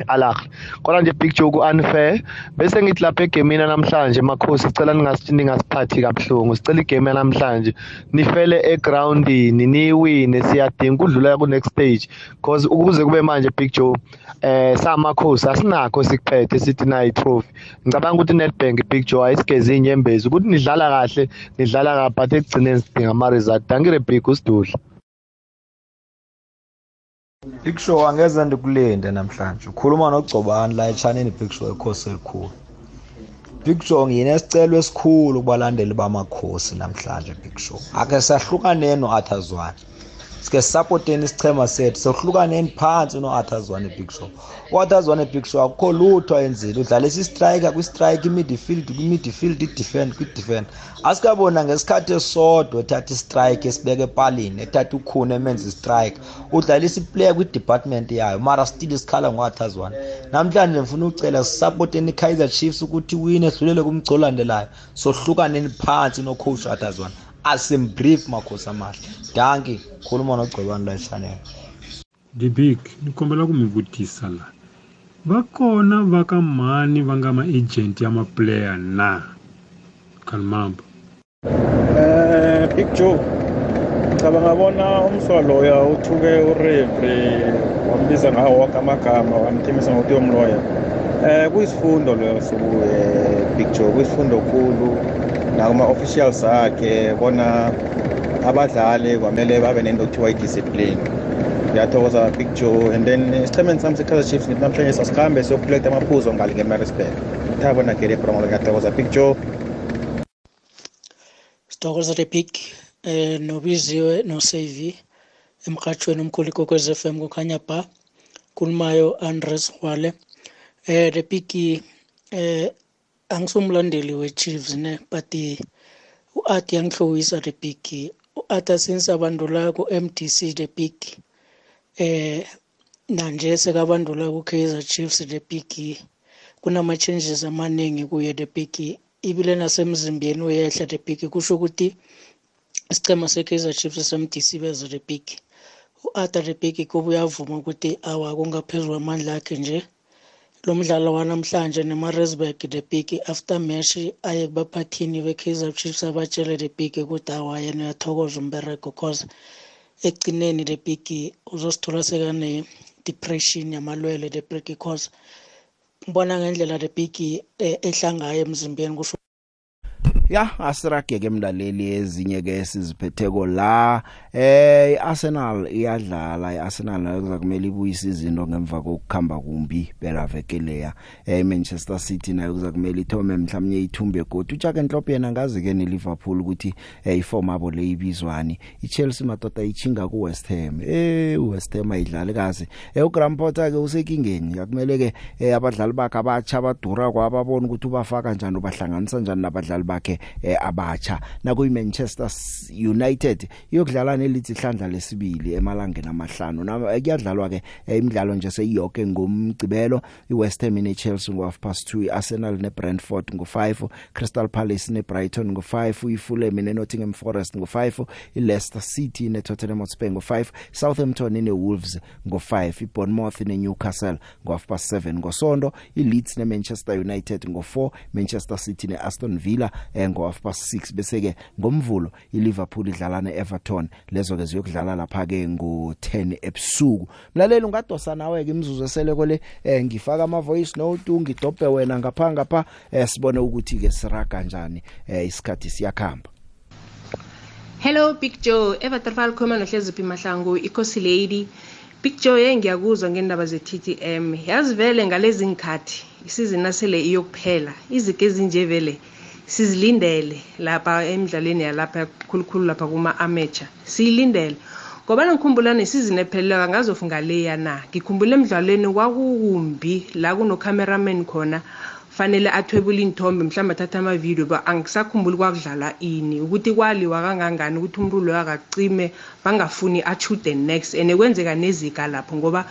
Al Ahly kodwa nje big joke unfair. Bese ngithi lapha egemini namhlanje makhosi sicela ningasiphathi kabuhlungu. Sicela igame namhlanje nifele egroundini niwine siyadinga udlula ku next stage. Because ukuze kube manje joe eh samakhosi asinakho sikuphethe sithi nayi trophy. Ngicabanga ukuthi Nedbank big joe ayisigeze inyembezi. Ukuthi nidlala kahle nidlala kahle but ekugcineni sidinga ama result dangire big usidudla Big Show angeze ndikulinde namhlanje. Ukhuluma nogcobani la echaneni Big Show ekhosi elikhulu. Big Show nginesicelo esikhulu kubalandeli bamakhosi namhlanje Big Show? Ake sahlukaneni noAthazwane sike supporteni isichema sethu. Sohlukaneni phansi noAthazwane Big Show? uAthazwane Big Show akukho lutho ayenzile. Udlala isi-striker kwi-strike i-midfield kwi-midfield i-defend kwi-defend. Asikabona ngesikhathi esodwa ethatha i-strike esibeke epalini ethatha ukhune emenza i-strike. Udlalisa iplayer kwi-department yayo mara still isikhala ngoAthazwane namhlanje ngifuna ucela sisupporteni i-Kaizer Chiefs ukuthi wine sidlulele kumgco olandelayo sohlukaneni phansi no-coach Athazwane asimbrief makhosi amahle. Danki khuluma nogcobani la echanel the big ni kombela ku mi vutisa la. Va kona va ka mani va nga ma-agent ya maplayer na? Khalimamba Eh Big Joe ngicabanga bona umswa loya uthuke urefri wambiza ngawo wonke amagama wamthemisa ngokuthi uyomloya. Eh kuyisifundo leso eh Big Joe kuyisifundo khulu. Nakuma-officials akhe bona abadlali kwamele babe nento okuthiwa i-discipline. Ngiyathokoza big joe and then esichemeni sami se-kaizer chiefs ngithi namhlanje sasihambe siyokuletha amaphuzo ngale ngemarisburg ngithaba nakele promo ngiyathokoza big joe sithokoza the big eh nobiziwe nosavi emrhatshweni omkhulu ikokwez f m kukhanya ba khulumayo andres hwale eh big eh angisumlandeli we-chiefs ne? But u-art yangihlowisa big u-art since abandula ku-mdc the big eh nanje sekabandula ku-kaizer chiefs the big kunama-changes amaningi kuye big ibile nasemzimbeni uyehla big kusho ukuthi isicema se-kaizer chiefs semdc big u-arthur the big kuba uyavuma ukuthi awa kungaphezulu kwamandla akhe nje. Lo mdlalo wanamhlanje nemaresburg the big after match aye kubaphathini be-kaizer chiefs abatshele the big ukuthi awa yena uyathokoza umberego cause ekugcineni the big uzosithola sekane depression yamalwele the big because ngibona ngendlela the big eh, ehlangayo emzimbeni kusho ya asirage ke mlaleli ezinye ke siziphetheko la eh Arsenal iyadlala iArsenal nayo kuzakumele ibuyise izinto ngemva kokukhamba kumbi phela vekeleya eh Manchester City nayo kuzakumele ithome mhlawumnye ithumbe godi uJack Klopp yena ngazi ke neLiverpool ukuthi eh iform abo le ibizwani. iChelsea madoda ichinga ku West Ham. Eh uWest Ham ayidlali kaze eh uGraham Potter ke usekingeni. Yakumele ke eh, abadlali bakhe abatsha abadura kwababona ukuthi ubafaka kanjani ubahlanganisa kanjani nabadlali bakhe. Eh, abatsha. Nakuyi Manchester United iyokudlala nelithi ihlandla lesibili emalangeni amahlanu. Na kuyadlalwa ke eh, imidlalo nje seyiyonke ngomgcibelo. iWest Ham neChelsea ngo half past 2 iArsenal neBrentford ngo 5 Crystal Palace neBrighton ngo 5 iFulham neNottingham Forest ngo 5 iLeicester City neTottenham Hotspur ngo 5 Southampton neWolves ngo 5 iBournemouth neNewcastle ngo half past 7 ngosonto iLeeds neManchester United ngo 4 Manchester City neAston Villa eh, ngo half past 6 bese ke ngomvulo iLiverpool idlala neEverton lezo ke ziyokudlala lapha ke ngo 10 ebusuku mlaleli ungadosa nawe ke imizuzu esele kole eh, ngifaka ama voice note ungidobhe wena ngapha ngapha eh, sibone ukuthi ke siraga kanjani eh, isikhathi siyakhamba Hello Big Joe, Evertrafal khoma nohleziphi mahlangu ikosi lady. Big Joe ye ngiyakuzwa ngendaba ze-TTM. Yazi vele ngalezi ngikhathi isizini nasele iyokuphela. Izike ezinje vele sizilindele lapha emidlalweni yalapha khulukhulu lapha kuma amateur. Siyilindele. Ngoba ngikhumbula nesizini epheleleyo ngazofu ngaleya na. Ngikhumbula emidlalweni kwakukumbi la kuno cameraman khona. fanele athwebule inthombe mhlawumbe athathe amavidiyo ba angisakhumbuli kwakudlala ini ukuthi kwaliwa kangangani ukuthi umuntu loyo akacime bangafuni achu the next and kwenzeka nezika lapho ngoba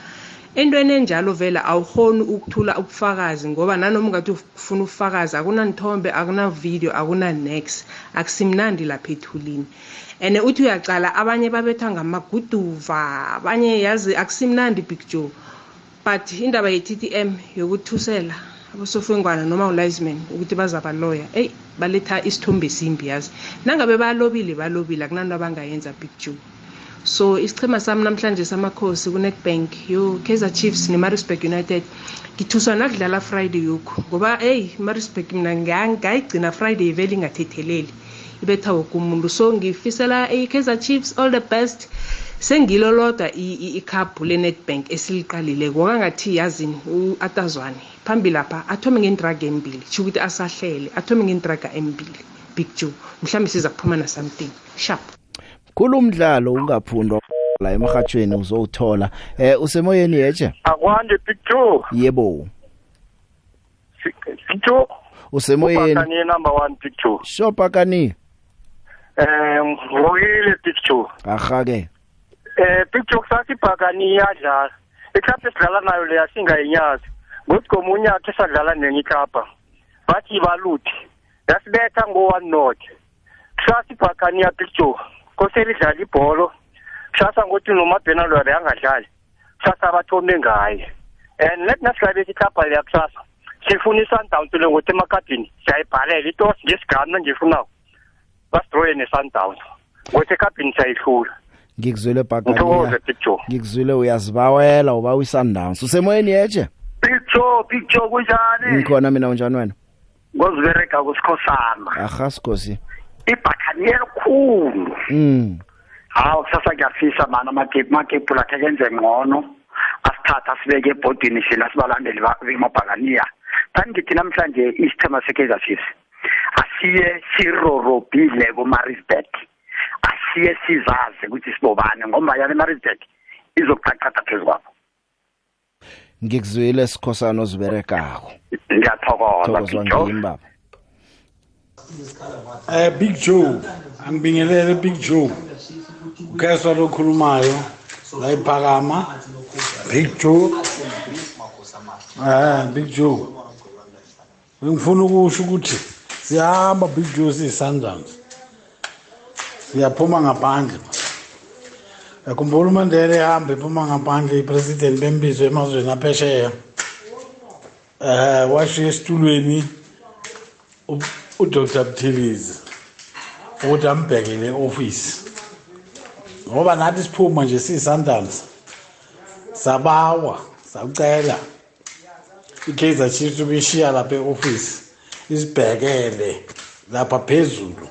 entweni enjalo vele awukhoni ukuthula ubufakazi ngoba nanoma ungathi ufuna ubufakazi akunanithombe akunavidiyo akuna-next akusimnandi lapha ethulini. And uthi uyacala abanye babethwa ngamaguduva abanye yazi akusimnandi big joe. But indaba ye-ttm yokuthusela abosofengwana noma ulizeman ukuthi bazabaloya eyi baletha isithombe simbi yazi. Nangabe balobile balobile akunanto abangayenza big joe. So isichema sami namhlanje samakhosi kunetbank yo kaizer chiefs ne-marisburg united. Ngithuswa nakudlala friday yokhu ngoba eyi marisburg mina ngayigcina friday vele ingathetheleli ibetha woke umuntu. So ngifisela i-kaizer chiefs all the best. Sengilo lodwa ikhabhu le-netbank esiliqalileko. Wakangathi yazini u-atazwane phambili lapha athome ngendraga embili tsho ukuthi asahlele athome ngendraga embili. Big joe mhlawumbe siza kuphuma na something. Sharp khulu umdlalo ungaphundwa la emhathweni uzowuthola. Eh usemoyeni yeje akwande big joe yebo. Big joe usemoyeni upakani number 1 big joe shopakani eh ngoyile big joe aha ke. Eh big joe kusasa ibhakani iyadlala iklabhu esidlala nayo leya singayinyazi ngothi komunye akhe sadlala nenye iklabha bathi baluthi yasibetha ngo-one not kusasa ibhakani ya big joe kosele idlala ibholo. Kusasa ngothi nomabhena lwale angadlali. Kusasa bathome ngaye. And let nasilabeka iklabha leya kusasa sifuna i-sundowns le ngothi emakadini siyayibhalela. Itosi ngesigami nangifunako basidroye ne-sundowns ngothi ekabhini siyayihlula. Ngikuzwile Ngithokoze, bhakani Big Joe. ngikuzwile uyazibawela uba uyisundowns usemoyeni yeje big joe big joe kunjani ngikhona mina unjani wena? Ngozibereka kusikhosana aha sikosi. Ibhakhani elikhulu mm. Hawu kusasa ngiyafisa mana amagebhu lakhe kenze ngcono. Asithatha asibeke ebhodini sina sibalandeli ba- bemabhakaniya. Tani ngithi namhlanje isithema se-kaizer chiefs asiye sirorobhile ku-marisburg asiye sizazi ukuthi sibobane ngoba yana i-marisburg izokuqaqada phezu kwabo ngikuzwile sikhosana oziberekako ngiyathokoza thokozwa Big Joe. ngimi baba Eh Big Joe. Angibingelele Big Joe. Ukezwa lokhulumayo la iphakama Big Joe. Eh Big Joe. Ngifuna ukusho ukuthi siyahamba Big Joe siyi Sundowns siyaphuma ngaphandle yakhumbula uMandela ehamba ephuma ngaphandle ipresident bembizo emazweni aphesheya. Eh washiya esitulweni. uDr. Bthilizi ukuthi ambhekele office ngoba nathi siphuma nje siyi-sundowns sabawa sakucela. I-kaizer chiefs ubishiya lapha e-ofisi isibhekele lapha phezulu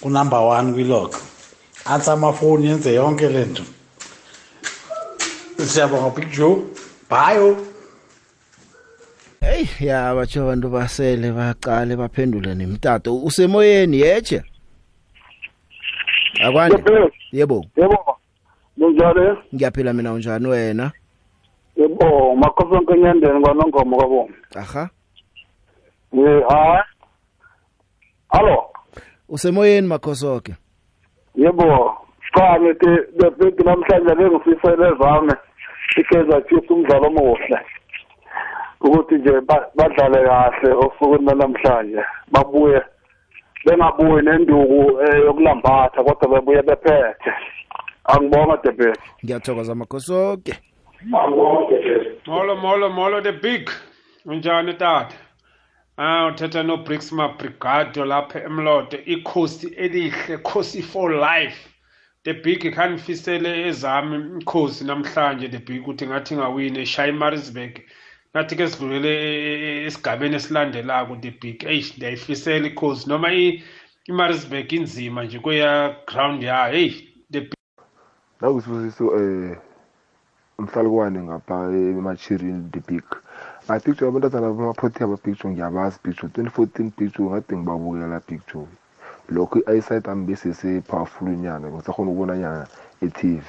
kunumber one kwilog athi amafoni yenze yonke le nto. Siyabonga big joe. Bayo Hey ya batsho abantu basele baqale baphendule nemtato usemoyeni yeche Akwande Yebo Yebo. Kunjalo? Ngiyaphila mina unjani wena Yebo, makhosi onke nyandeni kwanongoma kwabo. Aha Eh, ha. Allo. Usemoyeni makhosoke Yebo. Siqale ke bebhe namhlanje bengifisele zami. Ikeza Chiefs umdlalo omuhle. Ukuthi nje ba- badlale kahle osukwini namhlanje. Babuye bengabuyi nenduku eh, yokulambatha kodwa bebuye bephethe. Angibonga Debhe. Ngiyathokoza makhosoke molo molo molo the big unjani tata ah uthetha no-bricks mabrigado lapha emlodo ikhosi elihle khosi for life the big khanifisele ezami ikhosi namhlanje the big ukuthi ngathi ngawini eshaya imarisburg nathi ke sidlulele e- e- esigabeni esilandelako the big eyi ndiyayifisela ikhosi noma i- imarisburg inzima nje kweya ground yayo eyi the big nakusibusiso eh umhlalukwane ngapha emachirini the big apicture abantazana bamaphoti abapicture ngiyabazi picture 2014 picture ngade ngibabukela picture lokho i-eyesight ami besese-powerful nyana ngisakhona ukubona nyana e-tv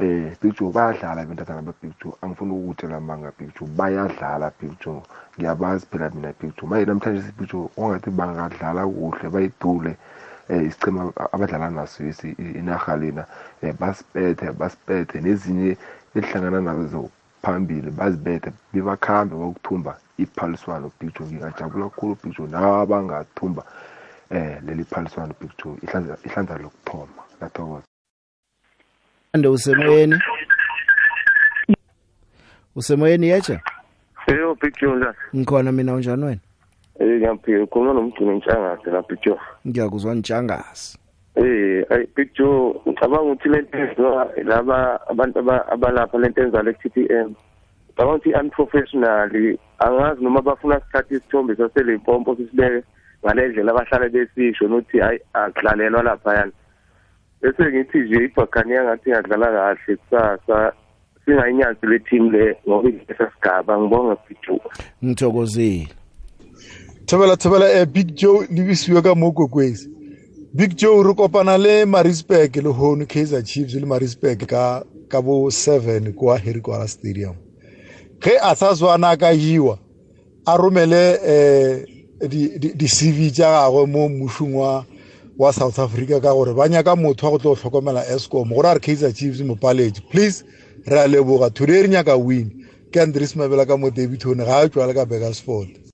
eh picture bayadlala abantazana bapicture angifuni ukutshela manga picture bayadlala picture ngiyabazi phela mina picture manje namhlanje sipicture ongathi bangadlala kuhle bayidule eh isichema abadlala naso isi- inarha lena eh basipethe basipethe. Nezinye ezihlangana nazo phambili bazibethe bebakhambe bokuthumba iphaliswano picture ngingajabula kakhulu picture nawa bangathumba eh leli phaliswano picture ihlanza ihlanza lokuthoma. Lathokoza ande usemoyeni usemoyeni yeche Eyo picture njani? ngikhona mina unjani wena Eh ngiyaphila ukhuluma nomgcini ntshangase la picture. ngiyakuzwa ntshangasi Eh ay picture ngicabanga ukuthi lento enziwa laba abantu aba- abalapha lento enziwa le TTM. Ngicabanga ukuthi unprofessional angazi noma bafuna sithathe isithombe sasele impompo sisibeke ngale ndlela abahlale besisho nokuthi hayi akudlalelwa lapha yana. Bese ngithi nje ibhakani ngathi ngadlala kahle kusasa singayinyazi le team le ngoba isesigaba ngibonga picture. ngithokozile. Thobela thobela eh, big joe lebisiwe ka mo kokwesi big joe re kopana le marisburg le hono kaizer chiefs le marisburg ka ka bo 7 kwa herikwana stadium. Ge a sa zwana ka yiwa a romele eh di di di CV tša gagwe mo mmušong wa wa South Africa ka gore ba nyaka motho wa go tlo go hlokomela Eskom. Gore a re Kaizer Chiefs mo paletse please re a leboga. Today re nyaka win. Ke Andries Mabela ka mo Davidton ga a tswa le ka Bakersford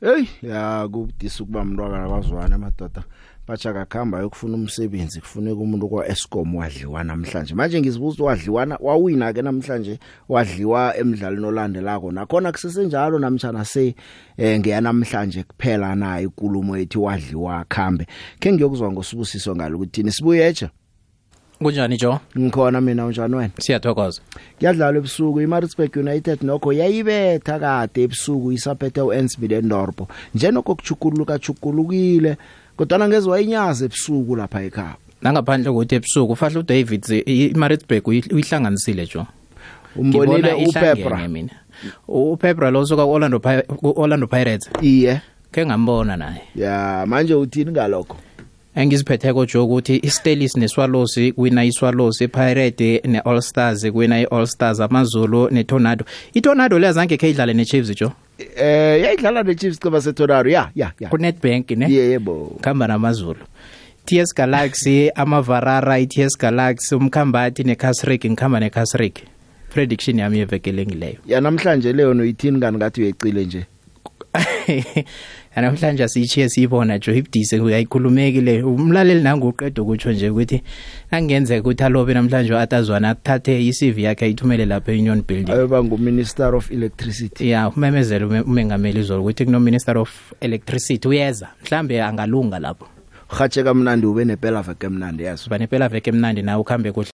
hey ya kubudisa ukuba umuntu akabazwana amadoda batsha kakhamba yokufuna umsebenzi kufuneka umuntu kwa Eskom wadliwa namhlanje. Manje ngizibuza wadliwana wawina ke namhlanje wadliwa emidlalweni olandelako. Nakhona kusesenjalo namtjana se eh ngeya namhlanje kuphela na ikulumo ethi wadliwa khambe. Ke ngiyokuzwa ngosibusiso ngalo ukuthi nisibuyeje kunjani jo? Ngikhona mina unjani wena? Siyathokoza. Kuyadlalwa ebusuku iMaritzburg United nokho yayibetha kade ebusuku isaphethe uEnsbidendorpo njenokho kuchukuluka chukulukile kodwa ngeze wayinyaza ebusuku lapha ekhaya. Nangaphandle kokuthi ebusuku ufahle udavid imaritzburg uyi- uyihlanganisile jo? Umbonile uPepra. mina. Upepra lo usuka ku-orlando Pi- ku-orlando pirates. Iye. Ke ngambona naye. Ya manje uthini ngalokho? Engiziphetheko jo ukuthi istelis neswalosi kwina iswalosi ipirate ne-all stars kwina i-all stars amazulu netornado. Itornado leyazange khe idlale ne-chiefs jo eh yayidlala neChiefs qiba seToraro ya ya ya. Ku-netbank ne? Yebo khamba namazulu. Ts galaxy amavarara i-ts galaxy umkhambathi necasrik ngikhamba necasrik prediction yami yevekele engileyo ya namhlanje leyo noyithini kani ngathi uyecile nje? *laughs* namhlanje asiyitshiye siyibona jo ibudise uyayikhulumekile umlaleli nanguqeda ukutsho nje ukuthi angenzeka ukuthi alobe namhlanje atazwana athathe i-cv yakhe ayithumele lapha e-union building. Ayoba nguminister of electricity. Ya umemezele ume- umengameli izolo ukuthi kuno-minister of electricity. Uyeza mhlambe angalunga lapho. Uhatsheka mnandi ube nepela veke emnandi yazi. Uba nepela veke emnandi nawe ukuhambe kuhle.